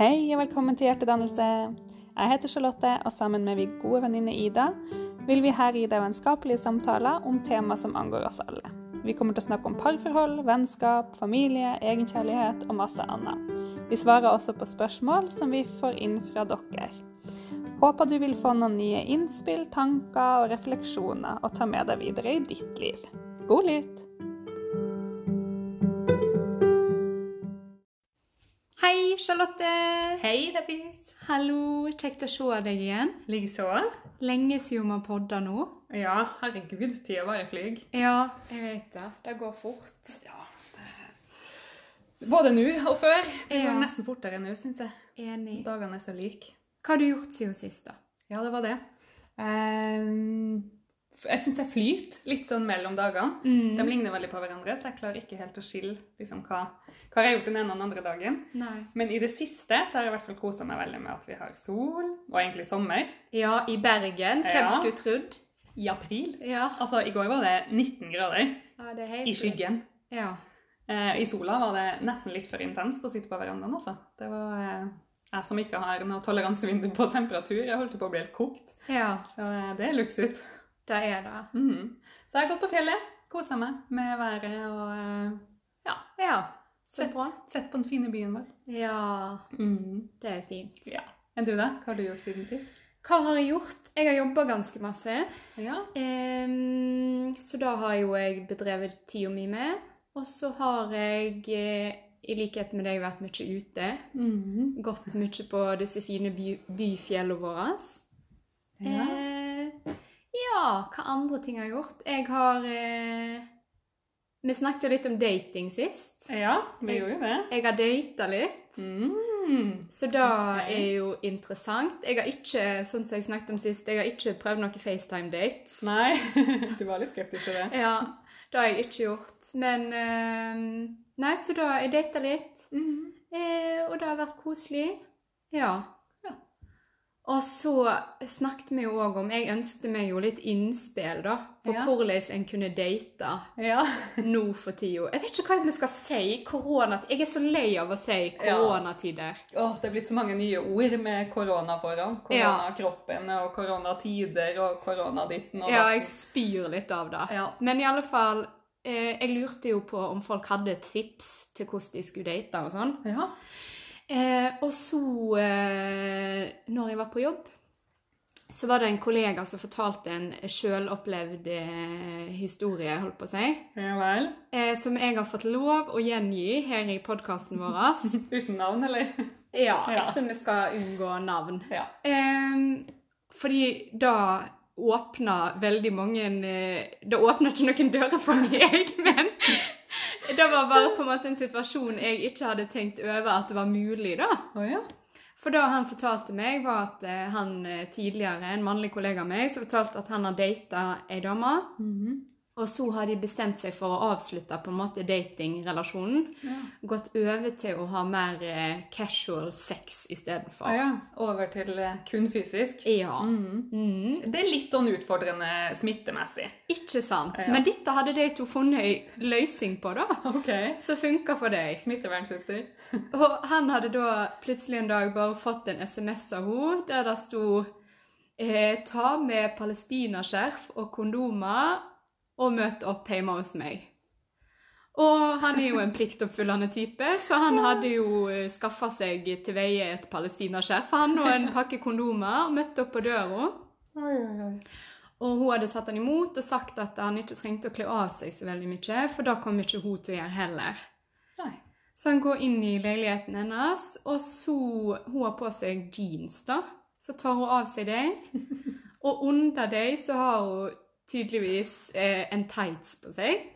Hei og velkommen til Hjertedannelse. Jeg heter Charlotte, og sammen med min gode venninne Ida vil vi her gi deg vennskapelige samtaler om tema som angår oss alle. Vi kommer til å snakke om parforhold, vennskap, familie, egenkjærlighet og masse annet. Vi svarer også på spørsmål som vi får inn fra dere. Håper du vil få noen nye innspill, tanker og refleksjoner å ta med deg videre i ditt liv. God lytt! Charlotte. Hei, Davis. Hallo, kjekt å se deg igjen. Likeså. Lenge siden vi har podda nå. Ja, herregud, tida bare flyr. Ja, jeg vet det. Det går fort. Ja, Både nå og før. Det Ja. går nesten fortere nå, syns jeg. Enig. Dagene er så like. Hva har du gjort siden sist, da? Ja, det var det. F- jeg syns jeg flyter litt sånn mellom dagene. Mm. De ligner veldig på hverandre, så jeg klarer ikke helt å skille liksom, hva, hva jeg har gjort den ene og den andre dagen. Nei. Men i det siste så har jeg i hvert fall kosa meg veldig med at vi har sol, og egentlig sommer, Ja, i Bergen. Hvem Ja. skulle trodd? i april. Ja. Altså, i går var det 19 grader ja, det er helt i skyggen. Ja. Eh, I sola var det nesten litt for intenst å sitte på verandaen, altså. Det var eh, jeg som ikke har noe toleransevindu på temperatur. Jeg holdt på å bli helt kokt. ja, Så eh, det er luksus. Det er det. Mhm. Så jeg har gått på fjellet, kosa meg med været og eh, ja, Ja, sett, sett på den fine byen vår. Ja, det er fint. Ja. Enn du, da? Hva har du gjort siden sist? Hva har jeg gjort? Jeg har jobba ganske masse. Ja. Um, så da har jo jeg bedrevet tida mi med. Og så har jeg, eh, i likhet med deg, vært mye ute. Mhm. Gått mye på disse fine by byfjellene våre. ja. Eh, ja, hva andre ting har jeg gjort? Jeg har eh, Vi snakket jo litt om dating sist. Ja, vi gjorde jo det. Jeg har data litt. Mm. Så det okay. er jo interessant. Jeg har ikke, sånn som jeg snakket om sist, jeg har ikke prøvd noen FaceTime-dates. Nei, du var litt skeptisk til det. Ja, det har jeg ikke gjort. Men eh, Nei, så da har jeg data litt. Mm. Eh, og det har vært koselig. Ja. Ja. Og så snakket vi jo òg om Jeg ønsket meg jo litt innspill, da. På Ja. hvordan en kunne date Ja. nå for tida. Jeg vet ikke hva vi skal si. Koronatid. Jeg er så lei av å si Ja. koronatider. Åh, det er blitt så mange nye ord med korona foran. Ja. Koronakroppen og koronatider og koronaditten og Ja, jeg spyr litt av det. Ja. Men i alle fall eh, Jeg lurte jo på om folk hadde tips til hvordan de skulle date og sånn. Ja. Eh, og så, eh, når jeg var på jobb, så var det en kollega som fortalte en sjølopplevd eh, historie, holdt på å si, ja vel. eh, som jeg har fått lov å gjengi her i podkasten vår. Uten navn, eller? Ja, Ja. jeg tror vi skal unngå navn. Ja. Fordi da åpna veldig mange eh, Det åpna ikke noen dører for meg, men det var bare på en måte en situasjon jeg ikke hadde tenkt over at det var mulig, da. Oh, ja. For det han fortalte meg, var at eh, han eh, tidligere, en mannlig kollega av meg, som fortalte at han har data ei dame, Mhm. Og så har de bestemt seg for å avslutte på en måte datingrelasjonen. ja. Gått over til å ha mer eh, casual sex istedenfor. Ah, ja. Over til eh, kun fysisk. Ja. Mm. Mm. Det er litt sånn utfordrende smittemessig. Ikke sant? Ja. Men dette hadde de to funnet ei løsning på, da. Okay. Som funka for deg. Smittevernutstyr. Og han hadde da plutselig en dag bare fått en SMS av henne der det sto eh, 'Ta med palestinaskjerf og kondomer og møte opp hjemme hos meg'. Og han er jo en pliktoppfyllende type, så han hadde jo skaffa seg til veie et palestinaskjerf han og en pakke kondomer og møtte opp på døra. Og hun hadde tatt han imot og sagt at han ikke trengte å kle av seg så veldig mye, for da kom ikke hun til å gjøre heller. Nei. Så han går inn i leiligheten hennes, og så Hun har på seg jeans, da. Så tar hun av seg dem. Og under dem så har hun tydeligvis eh, en tights på seg.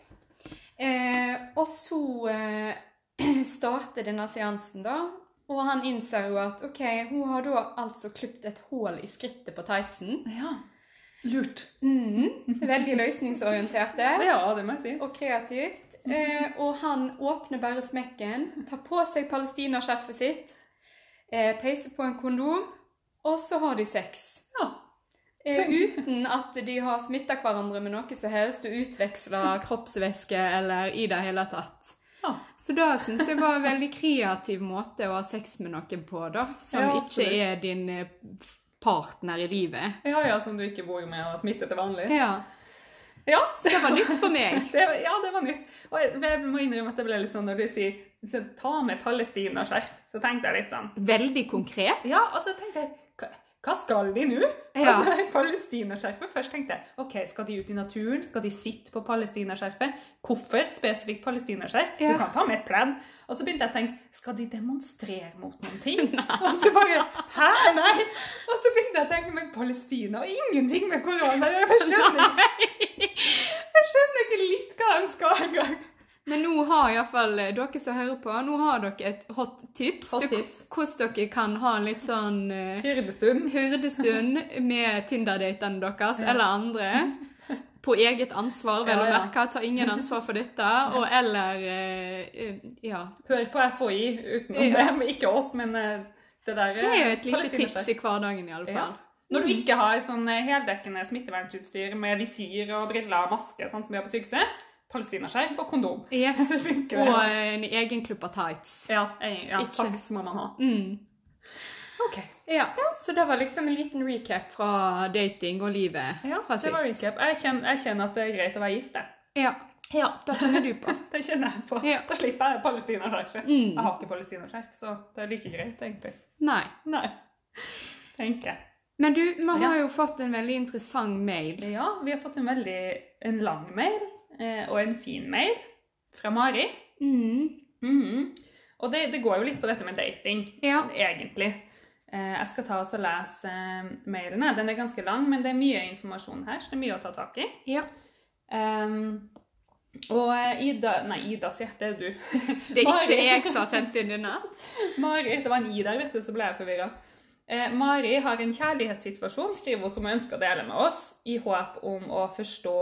Eh, og så eh, starter denne seansen, da. Og han innser jo at OK, hun har da altså klipt et hull i skrittet på tightsen. Ja. Lurt. Mm, veldig løsningsorientert Ja, det må jeg si. og kreativt. Eh, og han åpner bare smekken, tar på seg palestinaskjerfet sitt, eh, peiser på en kondom, og så har de sex. Ja. Eh, uten at de har smitta hverandre med noe som helst og utveksla kroppsvæske eller i det hele tatt. Ja. Så da syns jeg var en veldig kreativ måte å ha sex med noen på, da. Som Ja, ikke er din eh, partner i livet. Ja, ja, som du ikke bor med og smitter til vanlig. Ja. Ja, Så det var nytt for meg. det, ja, det var nytt. Og jeg, jeg må innrømme at det ble litt sånn når du sier så ta med palestinaskjerf, så tenkte jeg litt sånn Veldig konkret. Ja, og så tenkte jeg hva, skal de nå? Ja. Altså, palestinaskjerfet. Først tenkte jeg ok, skal de ut i naturen? Skal de sitte på palestinaskjerfet? Hvorfor spesifikt palestinaskjerf? Ja. Du kan ta med et pledd. Og så begynte jeg å tenke skal de demonstrere mot noen ting? Og så bare Hæ? Nei. Og så begynte jeg å tenke men Palestina og ingenting med korona. Jeg skjønner ikke Jeg skjønner ikke litt hva de skal engang. Men nå har iallfall dere som hører på, nå har dere et hot tips. Hot tips. Hvordan dere kan ha en litt sånn uh, Hyrdestund. hyrdestund med Tinder-datene deres eller andre. På eget ansvar, vel Ja, å ja. merke. Ta ingen ansvar for dette. Og eller eh, eh, Ja. Hør på FHI utenom Ja. det, ikke oss, men uh, det der Det er jo et lite tips i hverdagen, i alle Ja. fall. Når du ikke har sånn eh, heldekkende smittevernsutstyr med visir og briller og maske, sånn som vi har på sykehuset, palestinaskjerf og kondom. Yes. Og en egen klubb av tights. Ja, en, ja saks må man ha. Mm. Ok. Ja, Så det var liksom en liten recap fra dating og livet Ja, fra det var recap. Jeg kjenner, jeg kjenner at det er greit å være gift, jeg. Ja. ja, det kjenner du på. Det kjenner jeg på. Ja. Da slipper jeg palestinaskjerfet. Mm. Jeg har ikke palestinaskjerf, så det er like greit, egentlig. Nei. Nei. Tenker jeg. Men du, vi har Ja. jo fått en veldig interessant mail. Ja, vi har fått en veldig en lang mail, eh, og en fin mail, fra Mari. Mm. Mhm. Og det, det går jo litt på dette med dating, Ja. egentlig. Eh, jeg skal ta og lese eh, mailene. Den er ganske lang, men det er mye informasjon her, så det er mye å ta tak i. ja. Um, og eh, Ida Nei, Ida sier det er du. Det er ikke jeg som har sendt inn denne. Mari, det var en I der, vet du, så ble jeg forvirra. Eh, Mari har en kjærlighetssituasjon, skriver hun, som hun ønsker å dele med oss, i håp om å forstå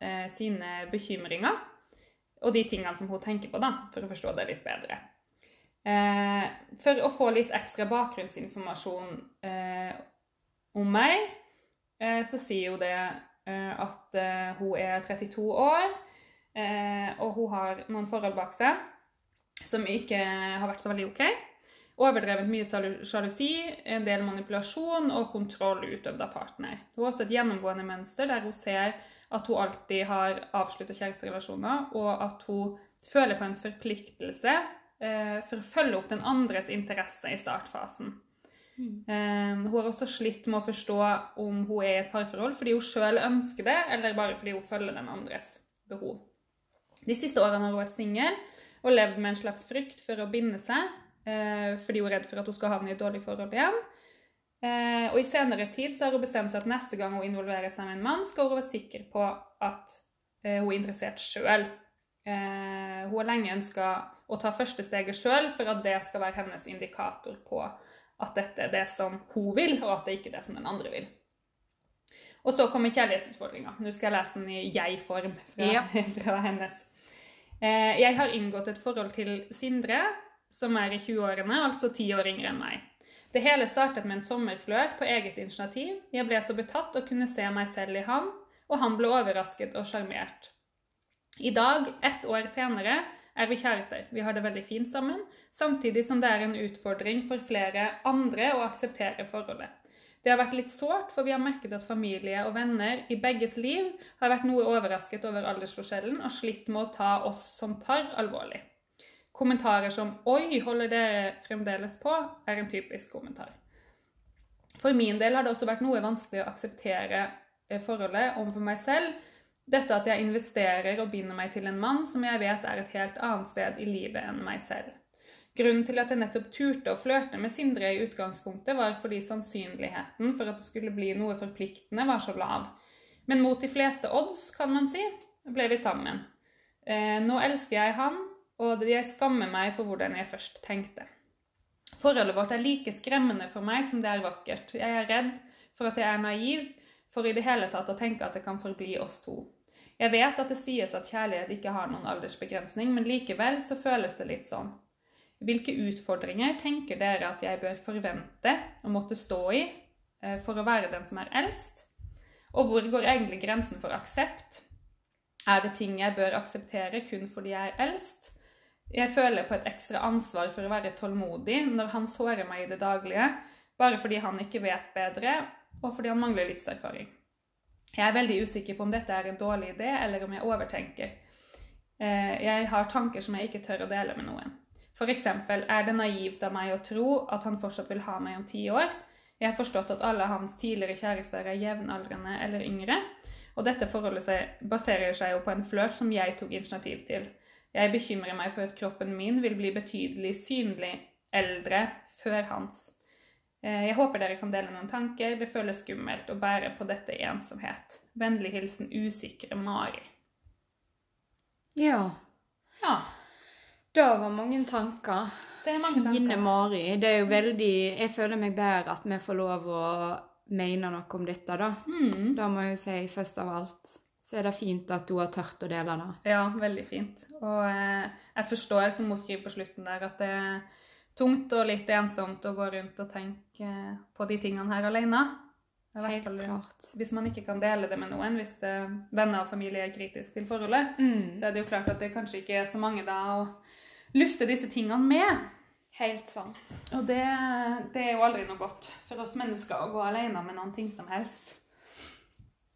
eh, sine bekymringer og de tingene som hun tenker på, da, for å forstå det litt bedre. Eh, for å få litt ekstra bakgrunnsinformasjon eh, om meg, eh, så sier hun det eh, at eh, hun er 32 år, eh, og hun har noen forhold bak seg som ikke har vært så veldig ok. Overdrevet mye sjalusi, en del manipulasjon og kontroll utøvd av partner. Hun har også et gjennomgående mønster der hun ser at hun alltid har avslutta kjæresterelasjoner, og at hun føler på en forpliktelse eh, for å følge opp den andres interesse i startfasen. Eh, hun har også slitt med å forstå om hun er i et parforhold fordi hun sjøl ønsker det, eller bare fordi hun følger den andres behov. De siste årene har hun vært singel og levd med en slags frykt for å binde seg, eh, fordi hun er redd for at hun skal havne i et dårlig forhold igjen. Eh, og i senere tid så har hun bestemt seg at neste gang hun involverer seg med en mann, skal hun være sikker på at eh, hun er interessert sjøl. Eh, hun har lenge ønska å ta første steget sjøl for at det skal være hennes indikator på at dette er det som hun vil, og at det ikke er det som den andre vil. Og så kommer kjærlighetsutfordringa. Nå skal jeg lese den i jeg-form fra, Ja. fra hennes. Eh, jeg har inngått et forhold til Sindre, som er i 20-årene, altså ti år yngre enn meg. Det hele startet med en sommerflørt på eget initiativ. Jeg ble så betatt å kunne se meg selv i han, og han ble overrasket og sjarmert. I dag, ett år senere, er vi kjærester. Vi har det veldig fint sammen, samtidig som det er en utfordring for flere andre å akseptere forholdet. Det har vært litt sårt, for vi har merket at familie og venner i begges liv har vært noe overrasket over aldersforskjellen og slitt med å ta oss som par alvorlig. Kommentarer som 'Oi, holder dere fremdeles på?' er en typisk kommentar. For min del har det også vært noe vanskelig å akseptere eh, forholdet overfor meg selv. Dette at jeg investerer og binder meg til en mann som jeg vet er et helt annet sted i livet enn meg selv. Grunnen til at jeg nettopp turte å flørte med Sindre i utgangspunktet, var fordi sannsynligheten for at det skulle bli noe forpliktende, var så lav. Men mot de fleste odds, kan man si, ble vi sammen. Eh, nå elsker jeg han, og jeg skammer meg for hvordan jeg først tenkte. Forholdet vårt er like skremmende for meg som det er vakkert. Jeg er redd for at jeg er naiv, for i det hele tatt å tenke at det kan forbli oss to. Jeg vet at det sies at kjærlighet ikke har noen aldersbegrensning, men likevel så føles det litt sånn. Hvilke utfordringer tenker dere at jeg bør forvente å måtte stå i eh, for å være den som er eldst? Og hvor går egentlig grensen for aksept? Er det ting jeg bør akseptere kun fordi jeg er eldst? Jeg føler på et ekstra ansvar for å være tålmodig når han sårer meg i det daglige, bare fordi han ikke vet bedre, og fordi han mangler livserfaring. Jeg er veldig usikker på om dette er en dårlig idé, eller om jeg overtenker. Eh, jeg har tanker som jeg ikke tør å dele med noen. Eksempel, er det naivt av meg å tro at han fortsatt vil ha meg om ti år? Jeg har forstått at alle hans tidligere kjærester er jevnaldrende eller yngre, og dette forholdet baserer seg jo på en flørt som jeg tok initiativ til. Jeg bekymrer meg for at kroppen min vil bli betydelig synlig eldre før hans. Eh, jeg håper dere kan dele noen tanker. Det føles skummelt å bære på dette i ensomhet. Vennlig hilsen usikre Mari. Ja. Ja, Det var mange tanker. det er mange Fine tanker. Mari. Det er jo veldig Jeg føler meg bedre at vi får lov å mene noe om dette, da. Mm. Da må jeg jo si først av alt så er det fint at du har tørt å dele det. Ja, veldig fint. Og eh, jeg forstår, som hun skriver på slutten der, at det er tungt og litt ensomt å gå rundt og tenke på de tingene her alene. Det Helt fall- klart. Hvis man ikke kan dele det med noen, hvis eh, venner og familie er kritisk til forholdet, Mm. så er det jo klart at det kanskje ikke er så mange da å lufte disse tingene med. Helt sant. Og det, det er jo aldri noe godt for oss mennesker å gå alene med noen ting som helst.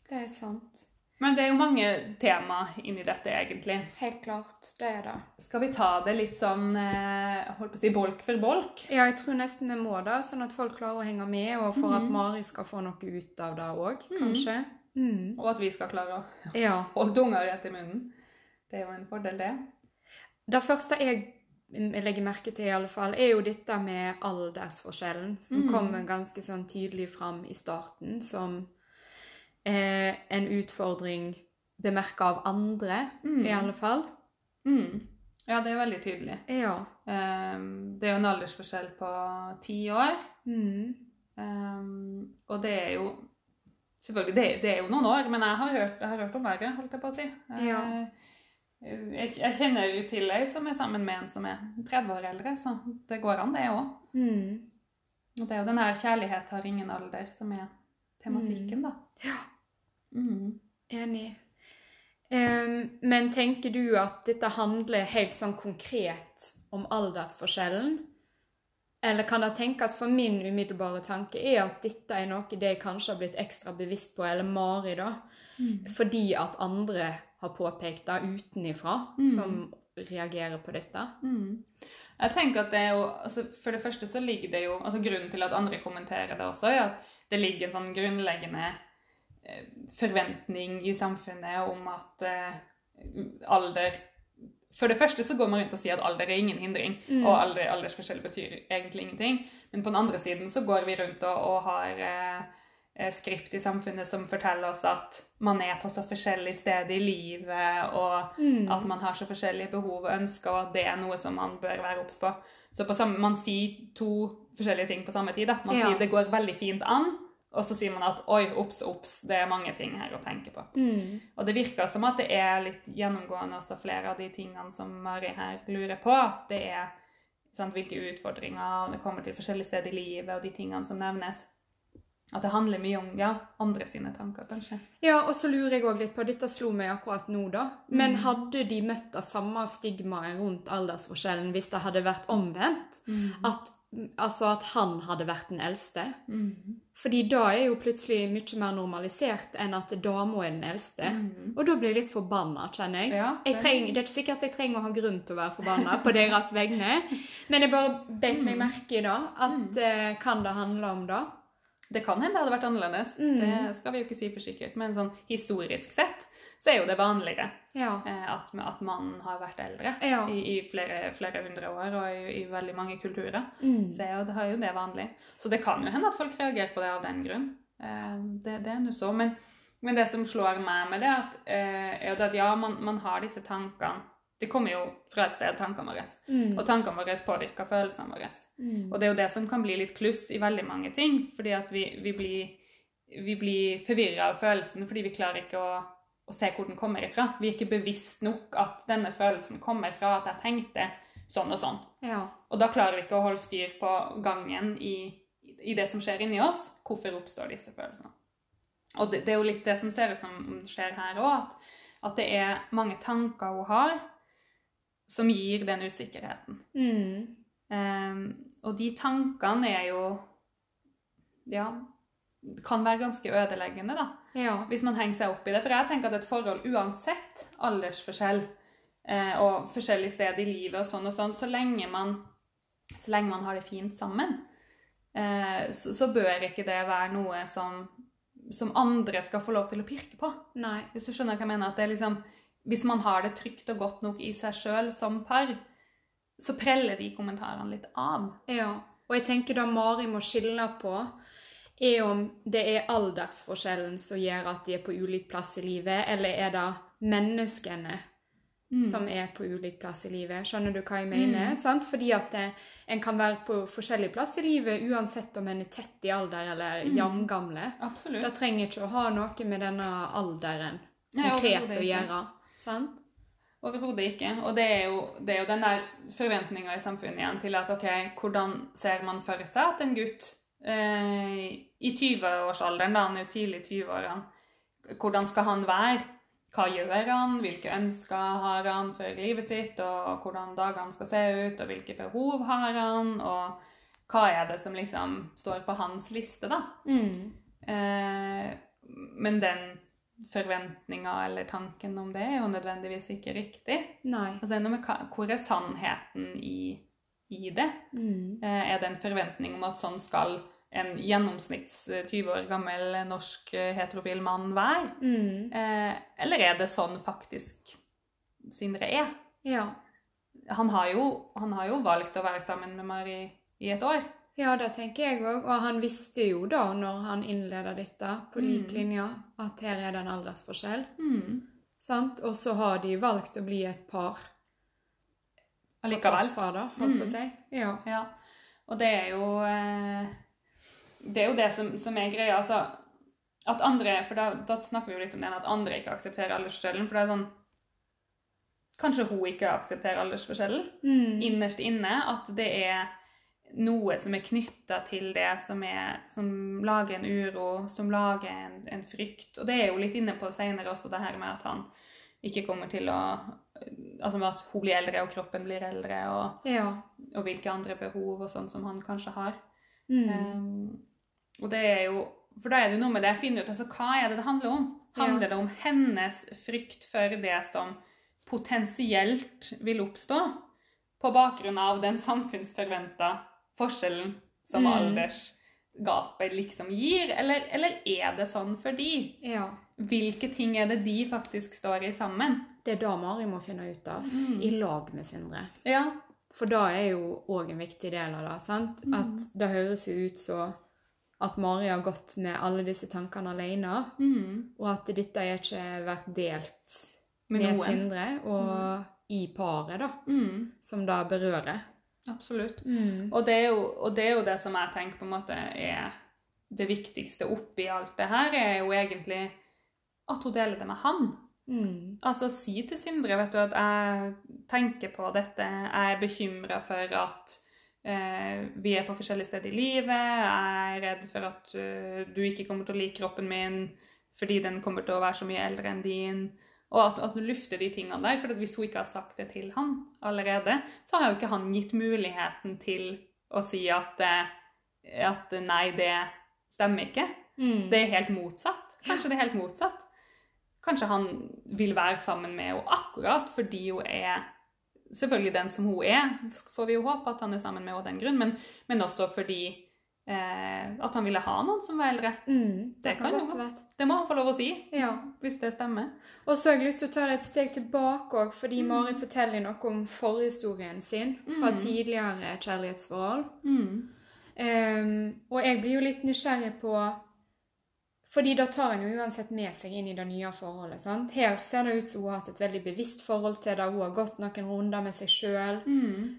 Det er sant. Men det er jo mange tema inni dette, egentlig. Helt klart. Det er det. Skal vi ta det litt sånn eh, holdt på å si bolk for bolk? Ja, jeg tror nesten vi må det, sånn at folk klarer å henge med, og for at Mari skal få noe ut av det òg, kanskje. Mm. Og at vi skal klare å Ja. holde tunga rett i munnen. Det er jo en fordel, det. Det første jeg legger merke til, i alle fall, er jo dette med aldersforskjellen, som Mm. kommer ganske sånn tydelig fram i starten, som eh, en utfordring bemerka av andre, Mm. i alle fall. Mm. Ja, det er veldig tydelig. Ja. Um, det er jo en aldersforskjell på ti år. Mm. Um, og det er jo Selvfølgelig, det, det er jo noen år, men jeg har hørt, jeg har hørt om verre, holdt jeg på å si. Ja. Jeg, jeg kjenner jo til ei som er sammen med en som er 30 år eldre, så det går an, det òg. Mm. Og det er jo den her 'kjærlighet har ingen alder' som er tematikken, da. Ja. Mm. Enig. Um, men tenker du at dette handler helt sånn konkret om aldersforskjellen? Eller kan det tenkes, for min umiddelbare tanke er at dette er noe det jeg kanskje har blitt ekstra bevisst på, eller Mari, da, Mm. fordi at andre har påpekt det utenifra, Mm. som reagerer på dette. Mm. Jeg tenker at det er jo, altså For det første så ligger det jo altså Grunnen til at andre kommenterer det også, er at det ligger en sånn grunnleggende forventning i samfunnet om at eh, alder For det første så går man rundt og sier at alder er ingen hindring, Mm. og alder, aldersforskjell betyr egentlig ingenting. Men på den andre siden så går vi rundt og, og har eh, eh, skript i samfunnet som forteller oss at man er på så forskjellig sted i livet, og Mm. at man har så forskjellige behov og ønsker, og at det er noe som man bør være obs på. Så på samme, man sier to forskjellige ting på samme tid. Da. Man Ja. sier det går veldig fint an, og så sier man at oi, obs, obs, det er mange ting her å tenke på. Mm. Og det virker som at det er litt gjennomgående også flere av de tingene som Mari her lurer på. At det er sant, hvilke utfordringer og det kommer til forskjellige steder i livet, og de tingene som nevnes. At det handler mye om ja, andre sine tanker, kanskje. Ja, og så lurer jeg òg litt på Dette slo meg akkurat nå, da. Men Mm. hadde de møtt det samme stigmaet rundt aldersforskjellen hvis det hadde vært omvendt? At, altså at han hadde vært den eldste? Mm. Fordi da er jo plutselig mye mer normalisert enn at dama er den eldste. Mm. Og da blir jeg litt forbanna, kjenner jeg. Ja, jeg det- treng, det er ikke sikkert jeg trenger å ha grunn til å være forbanna på deres vegne, men jeg bare beit meg merke i da at eh, kan det handle om det? Det kan hende det hadde vært annerledes. Mm. Det skal vi jo ikke si for sikkert. Men sånn historisk sett så er jo det vanligere Ja. eh, at, at mannen har vært eldre Ja. i, i flere, flere hundre år og i, i veldig mange kulturer. Mm. Så er jo, det har jo det vanlig. Så det kan jo hende at folk reagerer på det av den grunn. Eh, det, det er nå så. Men, men det som slår meg med det, at, eh, er jo at ja, man, man har disse tankene. Det kommer jo fra et sted, tankene våre. Mm. Og tankene våre påvirker følelsene våre. Mm. Og det er jo det som kan bli litt kluss i veldig mange ting, fordi at vi, vi blir, vi blir forvirra av følelsen fordi vi klarer ikke å, å se hvor den kommer ifra. Vi er ikke bevisst nok at denne følelsen kommer fra at jeg tenkte sånn og sånn. Ja. Og da klarer vi ikke å holde styr på gangen i, i det som skjer inni oss. Hvorfor oppstår disse følelsene? Og det, det er jo litt det som ser ut som skjer her òg, at, at det er mange tanker hun har som gir den usikkerheten. Mm. Ehm, og de tankene er jo Ja, kan være ganske ødeleggende, da. Ja. Hvis man henger seg opp i det. For jeg tenker at et forhold, uansett aldersforskjell eh, og forskjellig sted i livet og sånn og sånn, så lenge man, så lenge man har det fint sammen, eh, så, så bør ikke det være noe som, som andre skal få lov til å pirke på. Nei. Hvis du skjønner hva jeg mener? At det er liksom, hvis man har det trygt og godt nok i seg sjøl som par, så preller de kommentarene litt av. Ja. Og jeg tenker da Mari må skille på, er om det er aldersforskjellen som gjør at de er på ulik plass i livet, eller er det menneskene Mm. som er på ulik plass i livet. Skjønner du hva jeg mener? Mm. Sant? Fordi at eh, en kan være på forskjellig plass i livet uansett om en er tett i alder eller Mm. jevngamle. Absolutt. Det trenger ikke å ha noe med denne alderen konkret Nei, å gjøre. Sant? Overhodet ikke. Og det er, jo, det er jo den der forventninga i samfunnet igjen til at ok, hvordan ser man for seg at en gutt eh, i 20-årsalderen, da han er jo tidlig i 20-årene, hvordan skal han være? Hva gjør han? Hvilke ønsker har han for livet sitt? Og hvordan dagene skal se ut? Og hvilke behov har han? Og hva er det som liksom står på hans liste, da? Mm. Eh, men den forventninga eller tanken om det er jo nødvendigvis ikke riktig. Nei. Altså, hvor er sannheten i, i det? Mm. Eh, er det en forventning om at sånn skal en gjennomsnitts eh, 20 år gammel norsk eh, heterofil mann være? Mm. Eh, eller er det sånn faktisk Sindre er? Ja. Han har, jo, han har jo valgt å være sammen med Mari i et år. Ja, det tenker jeg òg. Og han visste jo da, når han innleda dette, på lik Mm. linje, at her er det en aldersforskjell. Mm. Og så har de valgt å bli et par. Allikevel. tross da, holdt mm. på å Mm. si. Ja. Ja, og det er jo eh, Det er jo det som, som er greia. Altså, at andre For da, da snakker vi jo litt om det at andre ikke aksepterer aldersforskjellen. For det er sånn Kanskje hun ikke aksepterer aldersforskjellen Mm. innerst inne. At det er noe som er knytta til det, som, er, som lager en uro, som lager en, en frykt. Og det er jo litt inne på seinere også, det her med at han ikke kommer til å Altså med at hun blir eldre, og kroppen blir eldre, og Ja. og hvilke andre behov og sånn som han kanskje har. Mm. Um, og det er jo For da er det jo noe med det. jeg finner ut altså, hva er det det handler om. Handler Ja. det om hennes frykt for det som potensielt vil oppstå på bakgrunn av den samfunnsforventa forskjellen som Mm. aldersgapet liksom gir, eller, eller er det sånn for de? ja. Hvilke ting er det de faktisk står i sammen? Det er det Mari må finne ut av, Mm. i lag med Sindre. Ja. For da er jo òg en viktig del av det. sant? Mm. At det høres jo ut så at Mari har gått med alle disse tankene alene, Mm. og at dette er ikke vært delt Med med. Sindre, og i paret, da, Mm. som det berører. Absolutt. Mm. Og det, jo, og det er jo det som jeg tenker på en måte er det viktigste oppi alt det her, er jo egentlig at hun deler det med han. Mm. Altså si til Sindre vet du, at jeg tenker på dette, jeg er bekymra for at eh, vi er på forskjellige steder i livet, jeg er redd for at uh, du ikke kommer til å like kroppen min fordi den kommer til å være så mye eldre enn din. Og at, at du lufter de tingene der. For hvis hun ikke har sagt det til han allerede, så har jo ikke han gitt muligheten til å si at, eh, at nei, det stemmer ikke. Mm. Det er helt motsatt. Kanskje det er helt motsatt. Kanskje han vil være sammen med henne akkurat fordi hun er selvfølgelig den som hun er. Får vi jo håpe at han er sammen med henne av den grunn, men, men også fordi eh, at han ville ha noen som var eldre. Mm. Det kan jo godt være. Det må han få lov å si, Ja. hvis det stemmer. Og så har jeg lyst til å ta det et steg tilbake òg, fordi Mm. Mari forteller noe om forhistorien sin fra Mm. tidligere kjærlighetsforhold. Mm. Ehm, og jeg blir jo litt nysgjerrig på Fordi da tar en jo uansett med seg inn i det nye forholdet. sant? Her ser det ut som hun har hatt et veldig bevisst forhold til det. Hun har gått noen runder med seg sjøl. Mm.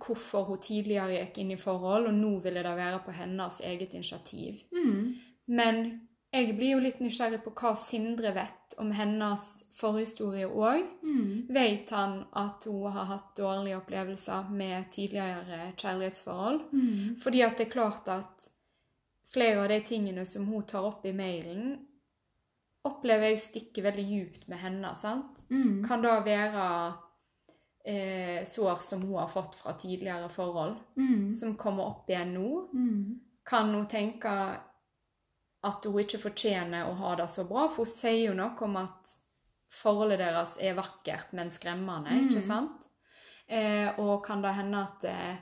Hvorfor hun tidligere gikk inn i forhold, og nå ville det være på hennes eget initiativ. Mm. Men jeg blir jo litt nysgjerrig på hva Sindre vet om hennes forhistorie òg. Mm. Vet han at hun har hatt dårlige opplevelser med tidligere kjærlighetsforhold? Mm. Fordi at det er klart at flere av de tingene som hun tar opp i mailen, opplever jeg stikker veldig djupt med henne. sant? Mm. Kan da være eh, sår som hun har fått fra tidligere forhold, Mm. som kommer opp igjen nå. Mm. Kan hun tenke at hun ikke fortjener å ha det så bra? For hun sier jo noe om at forholdet deres er vakkert, men skremmende, ikke Mm. sant? Eh, og kan det hende at eh,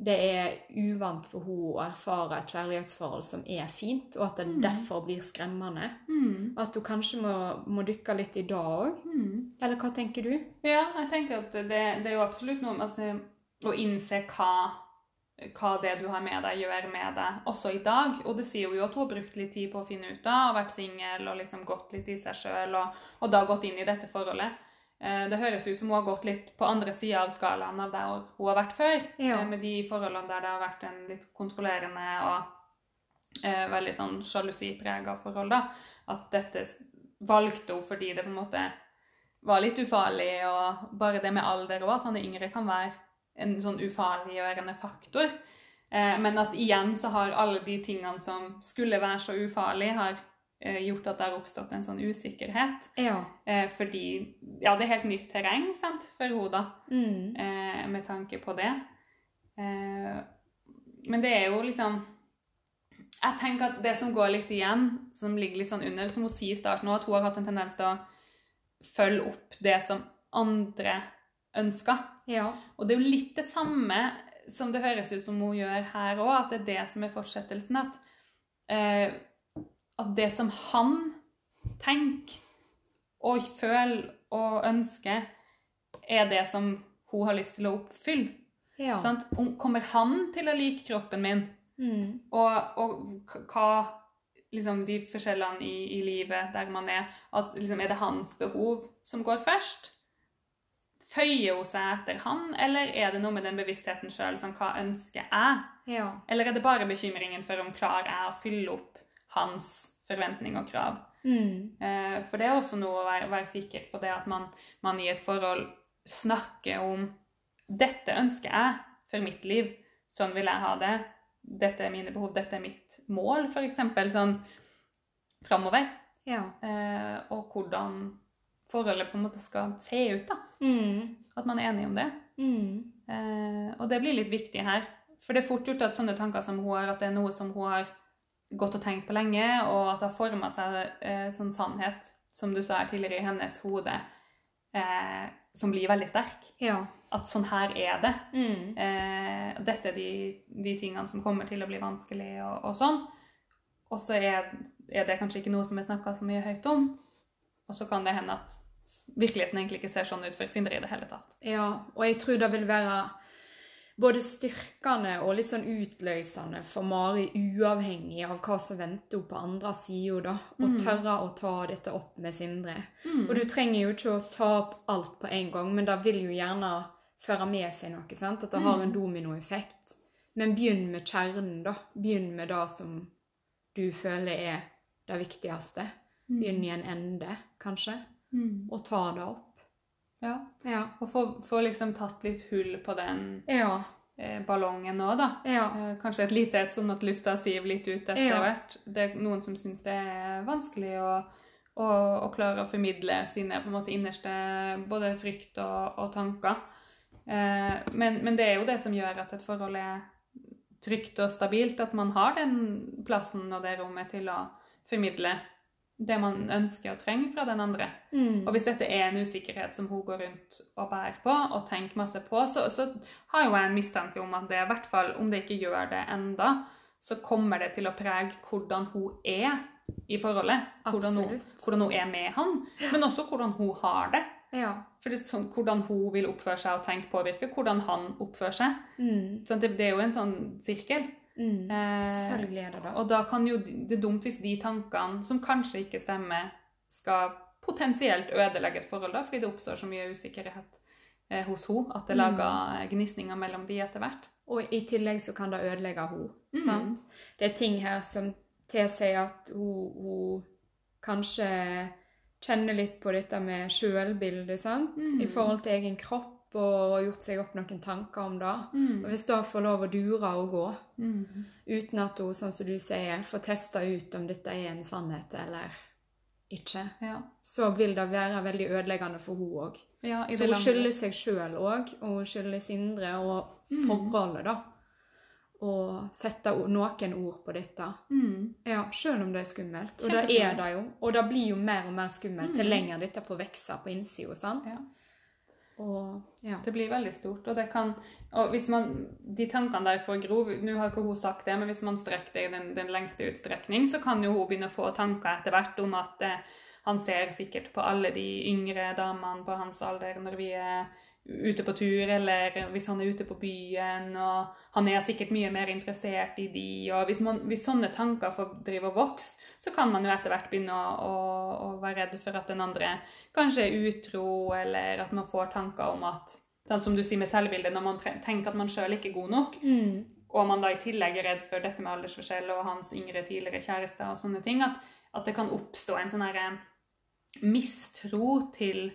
det er uvant for henne å erfare et kjærlighetsforhold som er fint, og at det Mm. derfor blir skremmende? Mm. At hun kanskje må, må dykke litt i det òg? Mm. Eller hva tenker du? Ja, jeg tenker at det, det er jo absolutt noe med altså, å innse hva, hva det du har med deg, gjør med deg, også i dag. Og det sier jo at hun har brukt litt tid på å finne ut av, vært singel og liksom gått litt i seg sjøl, og, og da gått inn i dette forholdet. Eh, Det høres ut som hun har gått litt på andre sida av skalaen av der hun har vært før. Ja. eh, Med de forholdene der det har vært en litt kontrollerende og eh, veldig sånn sjalusiprega forhold. da. At dette valgte hun fordi det på en måte var litt ufarlig, og bare det med alder og at han er yngre, kan være en sånn ufarliggjørende faktor. Eh, men at igjen så har alle de tingene som skulle være så ufarlige, har gjort at det har oppstått en sånn usikkerhet. Ja. Eh, fordi ja, det er helt nytt terreng sant, for henne, da Mm. eh, med tanke på det. Eh, men det er jo liksom Jeg tenker at det som går litt igjen, som ligger litt sånn under, som hun sier i starten òg, at hun har hatt en tendens til å følge opp det som andre ønsker. Ja. Og det er jo litt det samme som det høres ut som hun gjør her òg, at det er det som er fortsettelsen. At, eh, at det som han tenker og føler og ønsker, er det som hun har lyst til å oppfylle. ja. Sant? Om- Kommer han til å like kroppen min? Mm. Og, og hva liksom de forskjellene i, i livet der man er at liksom, Er det hans behov som går først? Føyer hun seg etter han, eller er det noe med den bevisstheten sjøl Sånn, hva ønsker jeg? Ja. Eller er det bare bekymringen for om klarer jeg å fylle opp hans forventning og krav? Mm. Eh, for det er også noe å være, være sikker på det at man, man i et forhold snakker om Dette ønsker jeg for mitt liv. Sånn vil jeg ha det. Dette er mine behov. Dette er mitt mål, f.eks. Sånn framover. Ja. Eh, og hvordan forholdet på en måte skal se ut. da. Mm. At man er enig om det. Mm. Eh, og det blir litt viktig her. For det er fort gjort at sånne tanker som hun har, at det er noe som hun har gått og tenkt på lenge, og at det har forma seg eh, sånn sannhet, som du sa her tidligere, i hennes hode, eh, som blir veldig sterk. Ja. At sånn her er det. Mm. Eh, dette er de, de tingene som kommer til å bli vanskelig, og, og sånn. Og så er, er det kanskje ikke noe som er snakka så mye høyt om. Og så kan det hende at virkeligheten egentlig ikke ser sånn ut for Sindre i det hele tatt. Ja, og jeg tror det vil være både styrkende og litt sånn utløsende for Mari, uavhengig av hva som venter henne på andre sida, da. Å Mm. tørre å ta dette opp med Sindre. Mm. Og du trenger jo ikke å ta opp alt på en gang, men det vil jo gjerne føre med seg noe, sant? At det har en dominoeffekt. Men begynn med kjernen, da. Begynn med det som du føler er det viktigste. Begynn i en ende, kanskje, Mm. og ta det opp. Ja. Ja. Og få, få liksom tatt litt hull på den Ja. eh, ballongen nå, da. Ja. Eh, kanskje et lite et, sånn at lufta siver litt ut etter hvert. Det er noen som syns det er vanskelig å, å, å klare å formidle sine på en måte innerste både frykt og, og tanker. Eh, men, men det er jo det som gjør at et forhold er trygt og stabilt, at man har den plassen og det rommet til å formidle det man ønsker og trenger fra den andre. Mm. Og hvis dette er en usikkerhet som hun går rundt og bærer på og tenker masse på, så, så har jo jeg en mistanke om at det i hvert fall, om det ikke gjør det enda, så kommer det til å prege hvordan hun er i forholdet. Hvordan hun, hvordan hun er med han, men også hvordan hun har det. Ja. For det er sånn, Hvordan hun vil oppføre seg og tenke påvirker hvordan han oppfører seg. Mm. Sånn, det, det er jo en sånn sirkel. Mm. Eh, Selvfølgelig er det det. og da kan jo det er dumt hvis de tankene, som kanskje ikke stemmer, skal potensielt ødelegge et forhold, da, fordi det oppstår så mye usikkerhet eh, hos henne at det Mm. lager gnisninger mellom de etter hvert. Og i tillegg så kan det ødelegge henne. Mm. sant? Det er ting her som tilsier at hun, hun kanskje kjenner litt på dette med sjølbildet, sant? Mhm. I forhold til egen kropp, og gjort seg opp noen tanker om det. Og hvis det får lov å dure og gå, Mm. uten at hun, sånn som du sier, får testa ut om dette er en sannhet eller ikke, Ja. så vil det være veldig ødeleggende for hun òg. Ja, Så hun skylder seg sjøl òg, og hun skylder Sindre og forholdet, da. Og sette noen ord på dette. Mm. Ja, sjøl om det er skummelt. Og det er det jo. Og det blir jo mer og mer skummelt til lenger dette får vokse på innsida? Ja. Og ja. Det blir veldig stort, og det kan Og hvis man De tankene der får gro Nå har ikke hun sagt det, men hvis man strekker det i den, den lengste utstrekning, så kan jo hun begynne å få tanker etter hvert om at eh, han ser sikkert på alle de yngre damene på hans alder når vi er ute på tur, eller hvis han er ute på byen, og han er sikkert mye mer interessert i de, og hvis, man, hvis sånne tanker får drive og vokse, så kan man jo etter hvert begynne å, å, å være redd for at den andre kanskje er utro, eller at man får tanker om at Sånn som du sier med selvbildet, når man tenker at man sjøl ikke er god nok, Mm. og man da i tillegg er redd for dette med aldersforskjell og hans yngre tidligere kjærester og sånne ting, at, at det kan oppstå en sånn herre mistro til,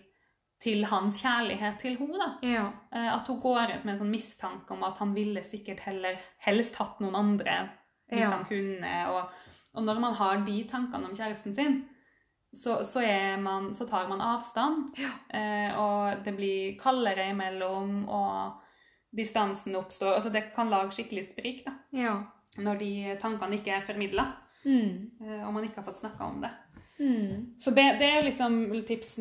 til hans kjærlighet til henne. Ja. Eh, At hun går rundt med en sånn mistanke om at han ville sikkert heller helst hatt noen andre hvis Ja. han kunne. Og, og når man har de tankene om kjæresten sin, så, så, man, så tar man avstand. Eh, og det blir kaldere imellom, og distansen oppstår. Altså det kan lage skikkelig sprik da, Ja. når de tankene ikke er formidla, Mm. eh, og man ikke har fått snakka om det. Mm. Så det, det er liksom tips,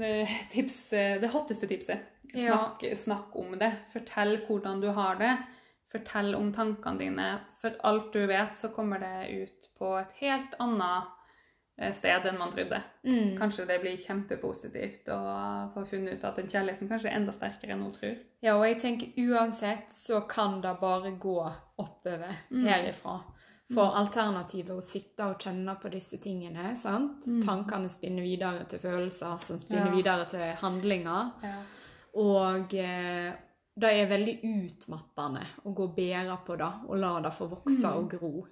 tips, det hotteste tipset. Ja. Snakk, snakk om det. Fortell hvordan du har det. Fortell om tankene dine. For alt du vet, så kommer det ut på et helt annet eh, sted enn man trodde. Mm. Kanskje det blir kjempepositivt å få funnet ut at den kjærligheten kanskje er enda sterkere enn hun tror. Ja, og jeg tenker uansett så kan det bare gå oppover Mm. herifra. For alternativet å sitte og kjenne på disse tingene, sant? Tankene spinner videre til følelser, som spinner Mm. Ja. videre til handlinger. Ja. Og eh, det er veldig utmattende å gå og bære på det, og la det få vokse Mm. og gro.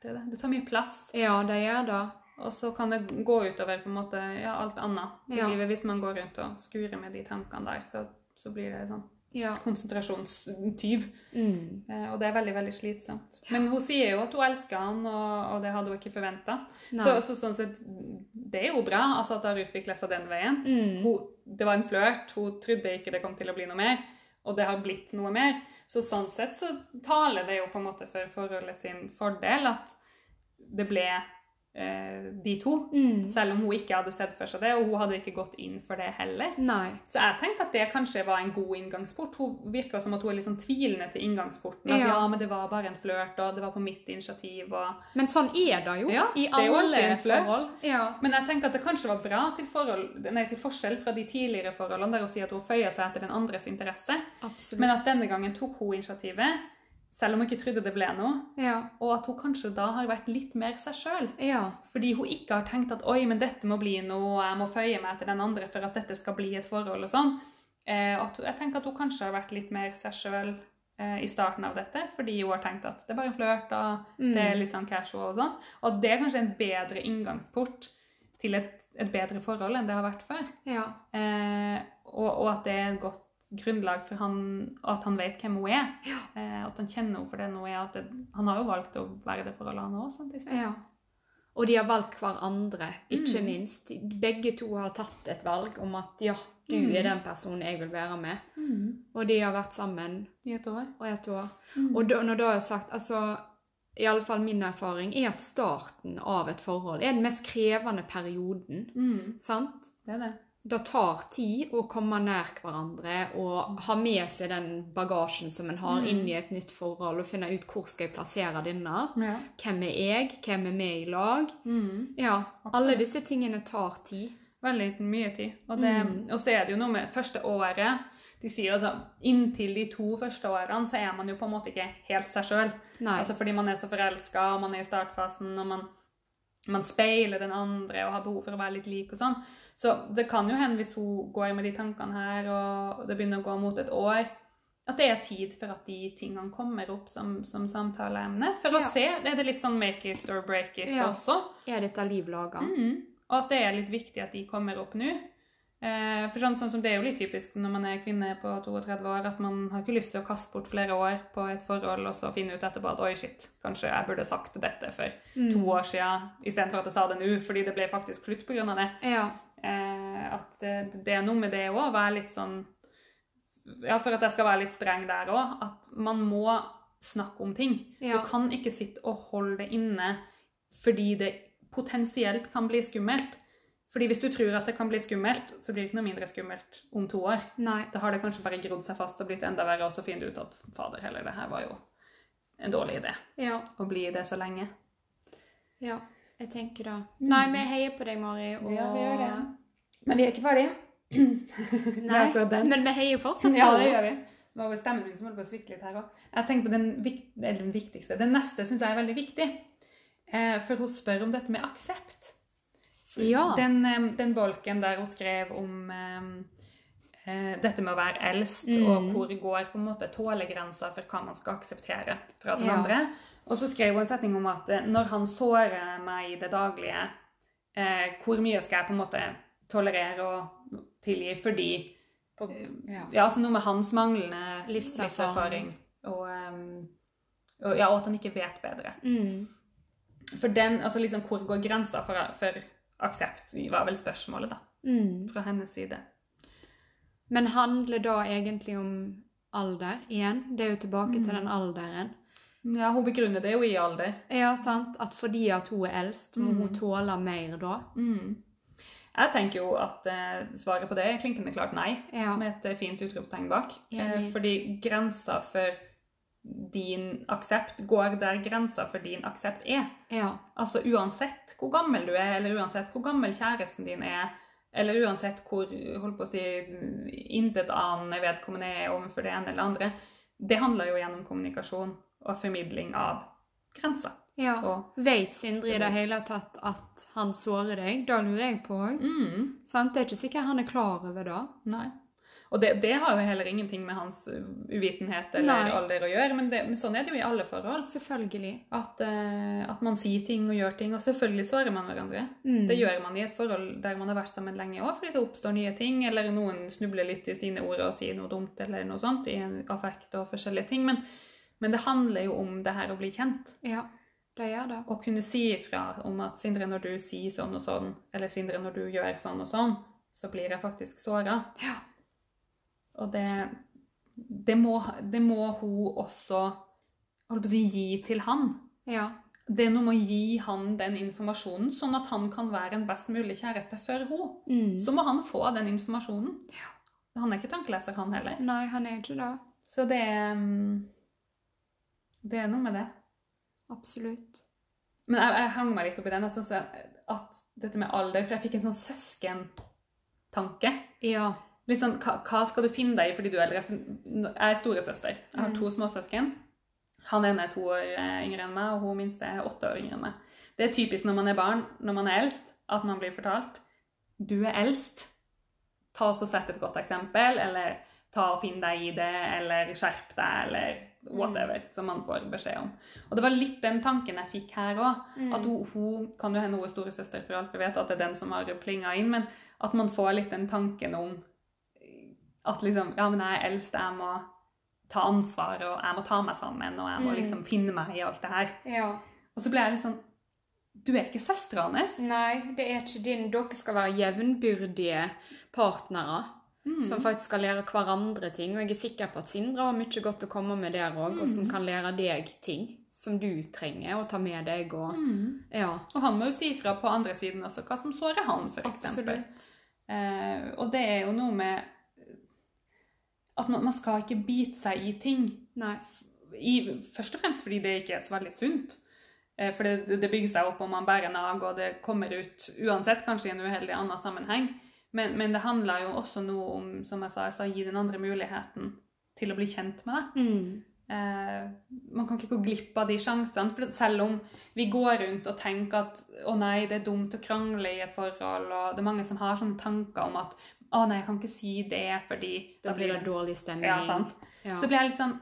det er det. Det tar mye plass. Ja, det gjør det. Og så kan det gå utover på en måte, ja, alt annet i livet. Hvis man går rundt og skurer med de tankene der, så, så blir det sånn Ja. konsentrasjonstyv. Mm. Eh, Og det er veldig veldig slitsomt. Men hun sier jo at hun elsker han, og, og det hadde hun ikke forventa. Så, så sånn sett, det er jo bra altså at det har utvikla seg den veien. Mm. Hun, det var en flørt, hun trodde ikke det kom til å bli noe mer, og det har blitt noe mer. Så sånn sett så taler det jo på en måte for forholdet sin fordel at det ble eh, de to. Mm. Selv om hun ikke hadde sett for seg det, og hun hadde ikke gått inn for det heller. Nei. Så jeg tenker at det kanskje var en god inngangsport. Hun virker som at hun er litt sånn tvilende til inngangsporten. At ja. Ja. men det var bare en flørt, og det var på mitt initiativ. Og... Men sånn er det jo Ja, i alle forhold. Ja. Men jeg tenker at det kanskje var bra til, forhold, nei, til forskjell fra de tidligere forholdene, der hun sier at hun føyer seg etter den andres interesse. Absolutt. Men at denne gangen tok hun initiativet, selv om hun ikke trodde det ble noe. ja. Og at hun kanskje da har vært litt mer seg sjøl. Ja. Fordi hun ikke har tenkt at oi, men dette må bli noe, og jeg må føye meg etter den andre for at dette skal bli et forhold og sånn. Eh, at hun, jeg tenker at hun kanskje har vært litt mer seg sjøl eh, i starten av dette, fordi hun har tenkt at det er bare en flørt, og det er litt sånn casual og sånn. Og at det er kanskje en bedre inngangsport til et, et bedre forhold enn det har vært før. Ja. Eh, og, og at det er et godt grunnlag for han, at han vet hvem hun er. Eh, at han kjenner henne for den hun er. At det, han har jo valgt å være det forholdet han òg, sant? ja. Og de har valgt hverandre, ikke Mm. minst. Begge to har tatt et valg om at ja, du Mm. er den personen jeg vil være med. Mm. Og de har vært sammen I et år. og et år. Mm. Og da, når det er sagt, altså i alle fall min erfaring er at starten av et forhold er den mest krevende perioden. Mm. Sant? Det er det. Det tar tid å komme nær hverandre og ha med seg den bagasjen som en har Mm. inn i et nytt forhold, og finne ut hvor skal jeg plassere denne. Ja. Hvem er jeg? Hvem er vi i lag? Mm. Ja, Absolutt. alle disse tingene tar tid. Veldig mye tid. Og, det, Mm. og så er det jo noe med første året De sier altså inntil de to første årene så er man jo på en måte ikke helt seg sjøl. Altså fordi man er så forelska, og man er i startfasen, og man, man speiler den andre og har behov for å være litt lik og sånn. Så det kan jo hende, hvis hun går med de tankene her, og det begynner å gå mot et år, at det er tid for at de tingene kommer opp som, som samtaleemne. For å se. Er det litt sånn make it or break it Ja. også? er dette liv laga? Mm. Og at det er litt viktig at de kommer opp nå. Eh, for sånn, sånn som Det er jo litt typisk når man er kvinne på 32 år, at man har ikke lyst til å kaste bort flere år på et forhold og så finne ut etterpå at oi, shit, kanskje jeg burde sagt dette for Mm. to år siden istedenfor at jeg sa det nå, fordi det ble faktisk slutt pga. det. Ja. Eh, at det, det er noe med det òg, å være litt sånn Ja, for at jeg skal være litt streng der òg, at man må snakke om ting. Ja. Du kan ikke sitte og holde det inne fordi det potensielt kan bli skummelt. Fordi hvis du tror at det kan bli skummelt, så blir det ikke noe mindre skummelt om to år. Nei. Da har det kanskje bare grodd seg fast og blitt enda verre, og så finner du ut at fader heller, det her var jo en dårlig idé. Ja. Å bli i det så lenge. Ja, jeg tenker da Nei, vi heier på deg, Mari. Og... Ja, vi gjør det. Men vi er ikke ferdige. Nei, men vi heier fortsatt Ja, det gjør vi. Nå var stemmen min som holdt på å svikte litt her òg. Jeg tenker på den, den viktigste. Den neste syns jeg er veldig viktig. Eh, for hun spør om dette med aksept. Ja. Den, eh, den bolken der hun skrev om eh, dette med å være eldst, Mm. og hvor går på en måte tålegrensa for hva man skal akseptere fra den Ja. andre. Og så skrev hun en setning om at eh, når han sårer meg i det daglige, eh, hvor mye skal jeg på en måte tolerere og tilgi fordi På, ja. ja, altså noe med hans manglende Livserfaring. livserfaring. Og, ehm, og, ja, og at han ikke vet bedre. Mm. For den, altså liksom, Hvor går grensa for, for aksept, var vel spørsmålet da, Mm. fra hennes side. Men handler da egentlig om alder igjen? Det er jo tilbake til Mm. den alderen. Ja, Hun begrunner det jo i alder. Ja, sant? At fordi at hun er eldst, må Mm. hun tåle mer da. Mm. Jeg tenker jo at eh, svaret på det er klinkende klart nei, Ja. med et eh, fint utropstegn bak. Eh, fordi grensa for din aksept går der grensa for din aksept er. Ja. Altså uansett hvor gammel du er, eller uansett hvor gammel kjæresten din er, eller uansett hvor holdt på å si, intetanende vedkommende er overfor det ene eller andre, det handler jo gjennom kommunikasjon og formidling av grenser. ja. Og, Vet Sindre i det hele tatt at han sårer deg? Da lurer jeg på òg. mm, Det er ikke sikkert han er klar over det. nei. Og det, det har jo heller ingenting med hans uvitenhet eller Nei. alder å gjøre, men, det, men sånn er det jo i alle forhold. Selvfølgelig. At, uh, at man sier ting og gjør ting, og selvfølgelig sårer man hverandre. Mm. Det gjør man i et forhold der man har vært sammen lenge òg, fordi det oppstår nye ting, eller noen snubler litt i sine ord og sier noe dumt, eller noe sånt, i en affekt og forskjellige ting. Men, men det handler jo om det her å bli kjent. Ja, det gjør det. Å kunne si ifra om at 'Sindre, når du sier sånn og sånn', eller 'Sindre, når du gjør sånn og sånn', så blir jeg faktisk såra. Ja. Og det, det, må, det må hun også holdt på å si, gi til han. Ja. Det er noe med å gi han den informasjonen, sånn at han kan være en best mulig kjæreste for henne. Mm. Så må han få den informasjonen. Ja. Han er ikke tankeleser, han heller. Nei, han er ikke det. Så det er mm, Det er noe med det. Absolutt. Men jeg, jeg hang meg litt opp i den. Jeg synes at dette med alder For jeg fikk en sånn søskentanke. Ja. Litt sånn, hva, hva skal du finne deg i fordi du er eldre? Jeg er storesøster. Jeg har Mm. to småsøsken. Han ene er to år eh, yngre enn meg, og hun minste er åtte år yngre enn meg. Det er typisk når man er barn, når man er eldst, at man blir fortalt du er eldst. Ta oss og Sett et godt eksempel, eller ta og finn deg i det, eller skjerp deg, eller whatever, som man får beskjed om. Og Det var litt den tanken jeg fikk her òg. Mm. At hun, hun kan jo hende hun er storesøster for alt vi vet, at det er den som har plinga inn, men at man får litt den tanken om at liksom Ja, men jeg er eldst, jeg må ta ansvar, og jeg må ta meg sammen, og jeg må Mm. liksom finne meg i alt det her. ja. Og så ble jeg litt sånn Du er ikke søstera hans. Nei, det er ikke din. Dere skal være jevnbyrdige partnere. Mm. Som faktisk skal lære hverandre ting. Og jeg er sikker på at Sindre har mye godt å komme med der òg, og som kan lære deg ting som du trenger å ta med deg. Og, Mm. ja, Og han må jo si fra på andre siden også hva som sårer han, eksempel. Eh, og det er jo noe med at man, man skal ikke bite seg i ting. I, først og fremst fordi det ikke er så veldig sunt. Eh, For det, det bygger seg opp om man bærer nag, og det kommer ut uansett, kanskje i en uheldig annen sammenheng. Men, men det handler jo også noe om, som jeg sa å gi den andre muligheten til å bli kjent med deg. Mm. Eh, man kan ikke gå glipp av de sjansene. For selv om vi går rundt og tenker at å nei, det er dumt å krangle i et forhold, og det er mange som har sånne tanker om at å nei, jeg kan ikke si det fordi Da blir det dårlig stemning. Ja, sant. Ja. Så blir jeg litt sånn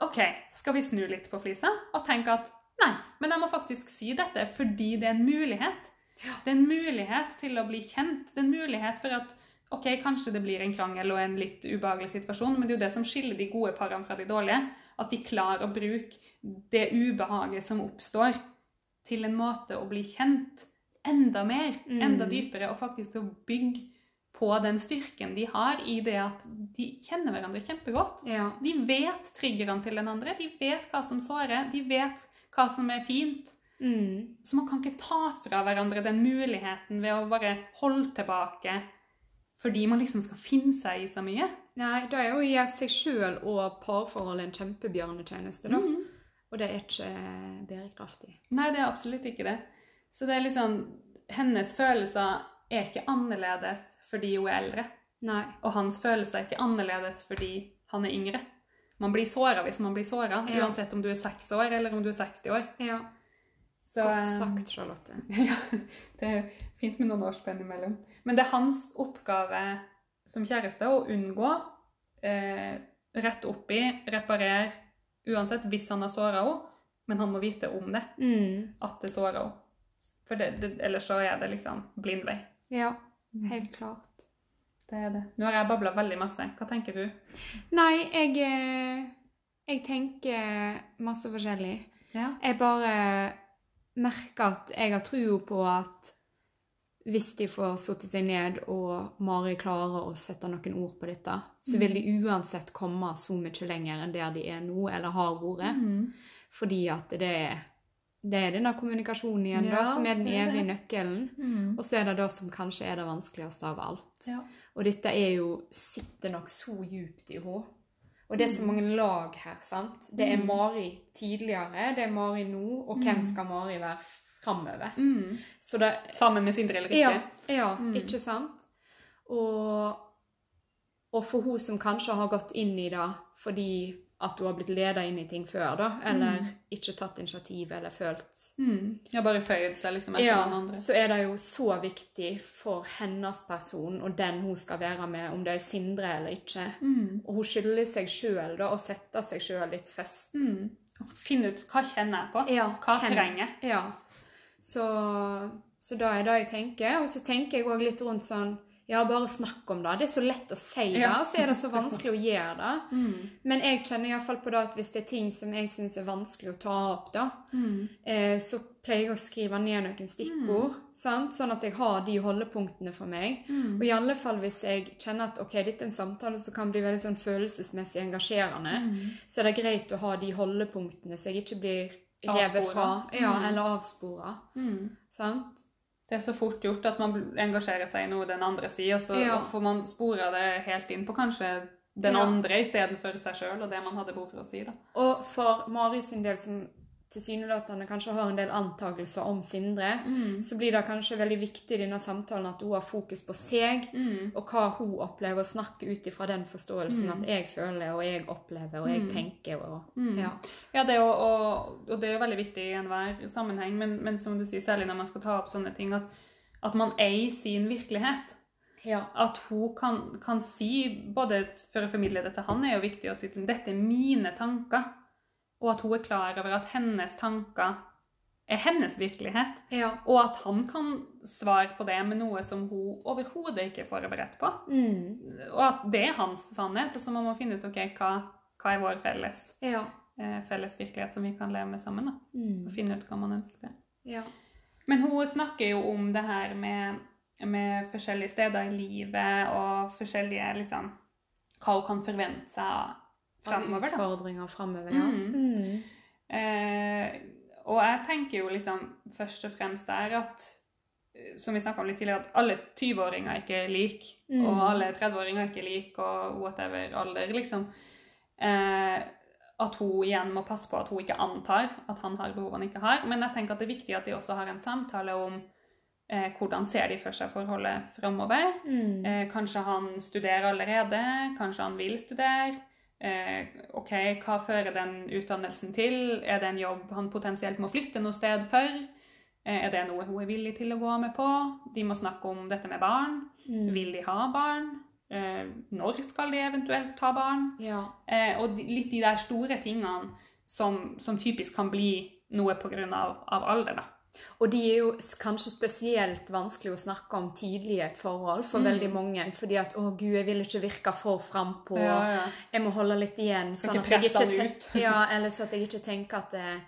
OK, skal vi snu litt på flisa og tenke at nei, men jeg må faktisk si dette fordi det er en mulighet. Det er en mulighet til å bli kjent. Det er en mulighet for at OK, kanskje det blir en krangel og en litt ubehagelig situasjon, men det er jo det som skiller de gode parene fra de dårlige. At de klarer å bruke det ubehaget som oppstår, til en måte å bli kjent enda mer, Mm. enda dypere, og faktisk til å bygge på den styrken de har i det at de kjenner hverandre kjempegodt. Ja. De vet triggerne til den andre, de vet hva som sårer, de vet hva som er fint. Mm. Så man kan ikke ta fra hverandre den muligheten ved å bare holde tilbake fordi man liksom skal finne seg i så mye. Nei, da er jo gjøre seg sjøl og parforholdet en kjempebjørnetjeneste, da. Mhm. Og det er ikke bærekraftig. Nei, det er absolutt ikke det. Så det er liksom Hennes følelser er ikke annerledes fordi hun er eldre. Nei. Og hans følelser er ikke annerledes fordi han er yngre. Man blir såra hvis man blir såra, Ja. uansett om du er seks år eller om du er 60 år. Ja. Så, Godt eh, sagt, Charlotte. Ja, det er fint med noen årsspenn imellom. Men det er hans oppgave som kjæreste å unngå, eh, rette opp i, reparere, uansett hvis han har såra henne. Men han må vite om det, Mm. at det sårer henne. For det, det, ellers så er det liksom blind vei. Ja, helt klart. Det er det. Nå har jeg babla veldig masse. Hva tenker du? Nei, jeg eh, Jeg tenker masse forskjellig. Ja. Jeg bare merker at jeg har trua på at hvis de får satt seg ned og Mari klarer å sette noen ord på dette, så vil de uansett komme så mye lenger enn der de er nå, eller har vært. Mm. Fordi at det er, det er denne kommunikasjonen igjen, Ja, da, som er den evige nøkkelen. Mm. Og så er det det som kanskje er det vanskeligste av alt. Ja. Og dette er jo, sitter nok så djupt i henne. Og det er så mange lag her, sant? Det er Mm. Mari tidligere, det er Mari nå, og hvem Mm. skal Mari være framover? Det Sammen med Sindre eller ikke? Ja, ja Mm. ikke sant? Og, og for hun som kanskje har gått inn i det fordi at du har blitt leda inn i ting før, da, eller Mm. ikke tatt initiativ eller følt mm. Ja, bare føyd seg liksom etter ja, den andre. så er det jo så viktig for hennes person og den hun skal være med, om det er Sindre eller ikke. Mm. Og hun skylder seg sjøl å sette seg sjøl litt først. Mm. Finne ut hva kjenner jeg på. Ja, Hva hvem- trenger jeg? Ja. Så, så da er det jeg tenker. Og så tenker jeg òg litt rundt sånn Ja, bare snakk om det. Det er så lett å si det, Ja. og så er det så vanskelig å gjøre det. Mm. Men jeg kjenner iallfall på det at hvis det er ting som jeg syns er vanskelig å ta opp, da, mm. eh, så pleier jeg å skrive ned noen stikkord, sant? sånn at jeg har de holdepunktene for meg. Mhm. Og i alle fall hvis jeg kjenner at ok, dette er en samtale som kan bli veldig sånn følelsesmessig engasjerende, Mhm. så er det greit å ha de holdepunktene, så jeg ikke blir revet fra ja, Mm. eller avspora. Sant? Det er så fort gjort at man engasjerer seg i noe den andre sier, og så Ja. får man spora det helt inn på kanskje den Ja. andre istedenfor seg sjøl og det man hadde behov for å si. da. Og for Mari sin del, som tilsynelatende kanskje har en del antakelser om Sindre, så blir det kanskje veldig viktig i denne samtalen at hun har fokus på seg, Mm. og hva hun opplever, og snakker ut ifra den forståelsen Mm. at jeg føler, og jeg opplever, og jeg Mm. tenker, og Mm. ja. Ja, det er jo, og, og det er jo veldig viktig i enhver sammenheng, men, men som du sier, særlig når man skal ta opp sånne ting, at, at man eier sin virkelighet. Ja. At hun kan, kan si, både for å formidle det til han, er jo viktig å si til dette er mine tanker, og at hun er klar over at hennes tanker er hennes virkelighet, ja. og at han kan svare på det med noe som hun overhodet ikke er forberedt på. Mm. Og at det er hans sannhet, og så må man finne ut ok, hva, hva er vår felles, Ja. eh, felles virkelighet som vi kan leve med sammen. Mm. Og finne ut hva man ønsker det. ja. Men hun snakker jo om det her med, med forskjellige steder i livet og forskjellige liksom, Hva hun kan forvente seg framover. da. Utfordringer framover, ja. Mm. Mm. Eh, og jeg tenker jo liksom først og fremst der at eh, som vi snakka om litt tidligere, at alle 20-åringer ikke er like, Mm. og alle 30-åringer ikke er like, og whatever alder, liksom. Eh, at hun igjen må passe på at hun ikke antar at han har behov han ikke har. Men jeg tenker at det er viktig at de også har en samtale om eh, hvordan ser de for seg forholdet framover. Mm. Eh, kanskje han studerer allerede, kanskje han vil studere. Eh, ok, hva fører den utdannelsen til? Er det en jobb han potensielt må flytte noe sted for? Eh, er det noe hun er villig til å gå med på? De må snakke om dette med barn. Mm. Vil de ha barn? Eh, når skal de eventuelt ha barn? Ja. Eh, og de, litt de der store tingene som, som typisk kan bli noe pga. Av, av alder. da. Og de er jo kanskje spesielt vanskelig å snakke om tidlig i et forhold for Mm. veldig mange. Fordi at 'å gud, jeg vil ikke virke for frampå', Ja, ja. jeg må holde litt igjen. Sånn at jeg ikke ut. ja, eller så at jeg ikke tenker at, eh,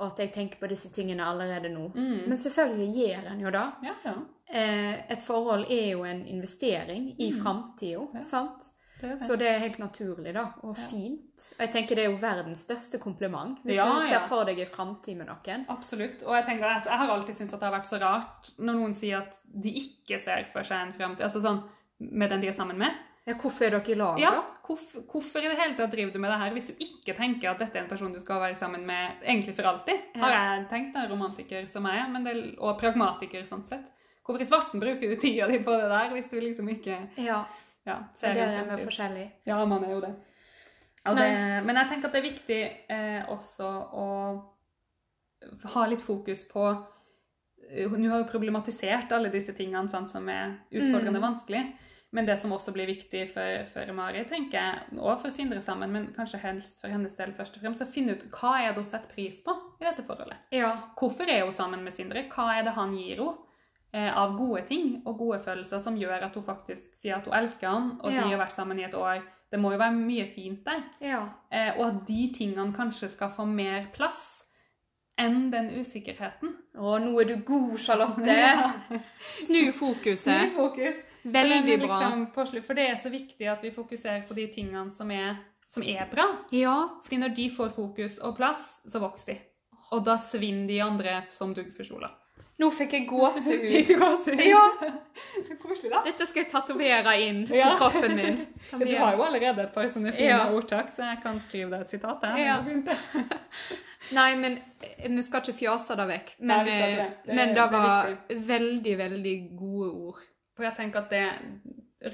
at jeg tenker på disse tingene allerede nå. Mm. Men selvfølgelig gjør en jo det. Ja, ja. Eh, et forhold er jo en investering i framtida, Ja. sant? Det. Så det er helt naturlig, da. Og Ja. fint. Jeg tenker det er jo verdens største kompliment. Hvis Ja, du ser ja. for deg en framtid med noen. Absolutt. Og jeg tenker, altså, jeg har alltid syntes at det har vært så rart når noen sier at de ikke ser for seg en fremtid. Altså sånn med den de er sammen med. Ja, hvorfor er dere i lag, Ja, da? hvorfor, hvorfor i det hele tatt driver du med det her hvis du ikke tenker at dette er en person du skal være sammen med egentlig for alltid? Har jeg tenkt da, romantiker som jeg er, men det, og pragmatiker sånn sett. Hvorfor i svarten bruker du tida di på det der hvis du liksom ikke Ja, ja, så ser der er vi forskjellige. Ja, man er jo det. Og det men jeg tenker at det er viktig eh, også å ha litt fokus på Hun har jo problematisert alle disse tingene sånn, som er utfordrende Mm. vanskelig. Men det som også blir viktig for, for Mari, tenker jeg, og for Sindre sammen, men kanskje helst for hennes del først og fremst, å finne ut hva er det hun setter pris på i dette forholdet. Ja. Hvorfor er hun sammen med Sindre? Hva er det han gir henne eh, av gode ting og gode følelser som gjør at hun faktisk sier at hun elsker han, og Ja. de har vært sammen i et år? Det må jo være mye fint der. Ja. Eh, og at de tingene kanskje skal få mer plass enn den usikkerheten. Å, nå er du god, Charlotte. Snu fokuset. fokus. Veldig bra. liksom, for det er så viktig at vi fokuserer på de tingene som er, som er bra. Ja. Fordi når de får fokus og plass, så vokser de. Og da svinner de andre som dugg for sola. Nå fikk jeg gåsehud. Fikk du gåsehud? Ja. Det er Koselig, da. Dette skal jeg tatovere inn på Ja. kroppen min. Du har jo allerede et par sånne fine Ja. ordtak, så jeg kan skrive deg et sitat. Ja. Det det. Nei, men eh, vi skal ikke fjase det vekk. Men, eh, det. Det men det det var veldig, veldig gode ord. For jeg tenker at det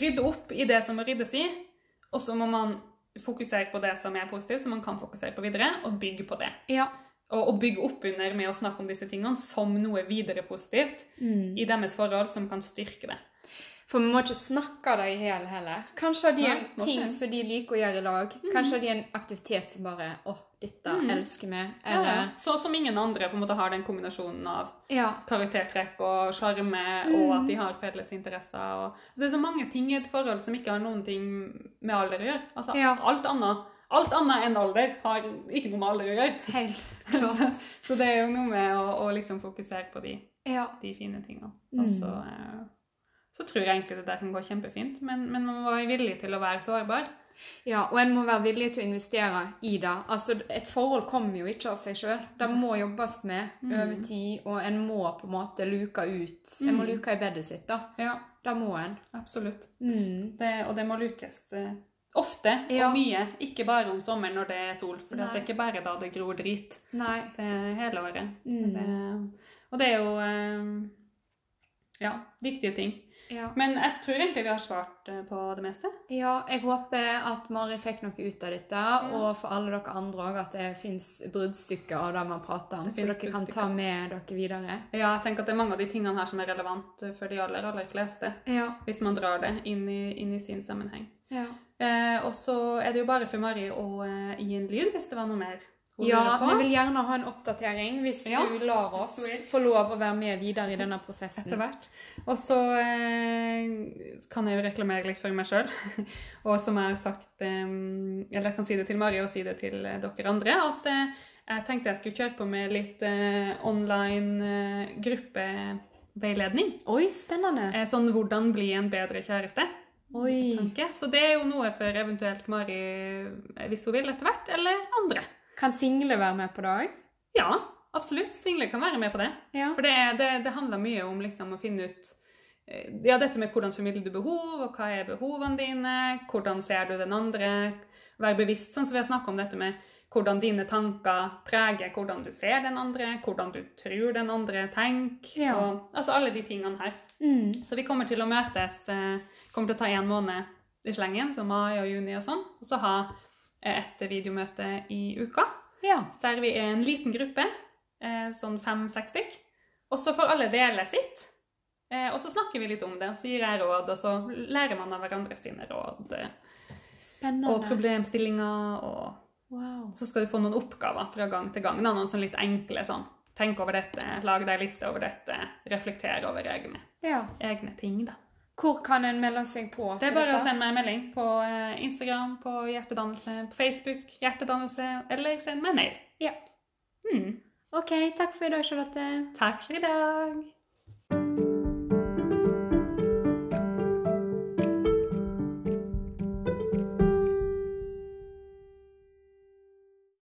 Rydde opp i det som må ryddes i, og så må man fokusere på det som er positivt, så man kan fokusere på videre, og bygge på det. Ja. Og, og bygge opp under med å snakke om disse tingene som noe videre positivt Mm. i deres forhold som kan styrke det. For vi må ikke snakke det i hjel heller. Kanskje de er en ting som de liker å gjøre i lag. Kanskje de er en aktivitet som bare Å, dette Mm. elsker vi. Eller ja. Så som ingen andre på en måte har den kombinasjonen av Ja. karaktertrekk og sjarme, og at de har felles interesser. Og, så det er så mange ting i et forhold som ikke har noen ting med alder å gjøre. Altså, Ja. alt, annet, alt annet enn alder har ikke noe med alder å gjøre. Helt klart. Så det er jo noe med å, å liksom fokusere på de, Ja. de fine tingene. Mm. Og så, eh, så tror jeg egentlig det der kan gå kjempefint, men, men man må være villig til å være sårbar. ja. Og en må være villig til å investere i det. Altså, et forhold kommer jo ikke av seg sjøl. Det må jobbes med Mm. over tid, og en må på en måte luke ut. En må Mm. luke i bedet sitt, da. Ja, Det må en. absolutt. Mm. Det, og det må lukes eh, ofte Ja. og mye. Ikke bare om sommeren når det er sol, for det er ikke bare da det gror drit. Nei. Det er hele året. Mm. det, og det er jo eh, ja, viktige ting. Ja. Men jeg tror egentlig vi har svart eh, på det meste. Ja, jeg håper at Mari fikk noe ut av dette, og for alle dere andre òg, at det fins bruddstykker av det man prater om, så dere kan ta med dere videre. Ja, jeg tenker at det er mange av de tingene her som er relevant for de aller, aller fleste. Ja. Hvis man drar det inn i, inn i sin sammenheng. Ja, Eh, og så er det jo bare for Mari å eh, gi en lyd hvis det var noe mer hun ja vi vil gjerne ha en oppdatering hvis Ja. du lar oss få lov å være med videre i denne prosessen. etter hvert. Og så eh, kan jeg jo reklamere litt for meg sjøl. og som jeg har sagt eh, Eller jeg kan si det til Mari og si det til eh, dere andre. At eh, jeg tenkte jeg skulle kjøre på med litt online gruppeveiledning. Oi, spennende. Eh, sånn 'Hvordan bli en bedre kjæreste'. Tanke. Så det er jo noe for eventuelt Mari, eh, hvis hun vil etter hvert, eller andre. Kan single være med på det òg? Ja, absolutt. Single kan være med på det. Ja. For det, det, det handler mye om liksom å finne ut eh, ja, dette med hvordan formidler du behov, og hva er behovene dine, hvordan ser du den andre, være bevisst, sånn som vi har snakket om dette med hvordan dine tanker preger hvordan du ser den andre, hvordan du tror den andre tenker, Ja. og, altså alle de tingene her. Mm. Så vi kommer til å møtes, eh, kommer til å ta en måned i slengen, så mai og juni og sånn, og så ha eh, et videomøte i uka, Ja. der vi er en liten gruppe, eh, sånn fem-seks stykk, og så får alle dele sitt, eh, og så snakker vi litt om det, og så gir jeg råd, og så lærer man av hverandre sine råd, Spennende. og problemstillinger, og Wow. så skal du få noen oppgaver fra gang til gang, da, noen sånn litt enkle sånn, tenk over dette, lag deg liste over dette, reflektere over egne, Ja. egne ting da. Hvor kan en melde seg på? Det er bare å sende meg en melding på eh, Instagram, på Hjertedannelse, på Facebook, Hjertedannelse, eller send meg en mail. Ja. Mm. OK, takk for i dag, Charlotte. Takk for i dag.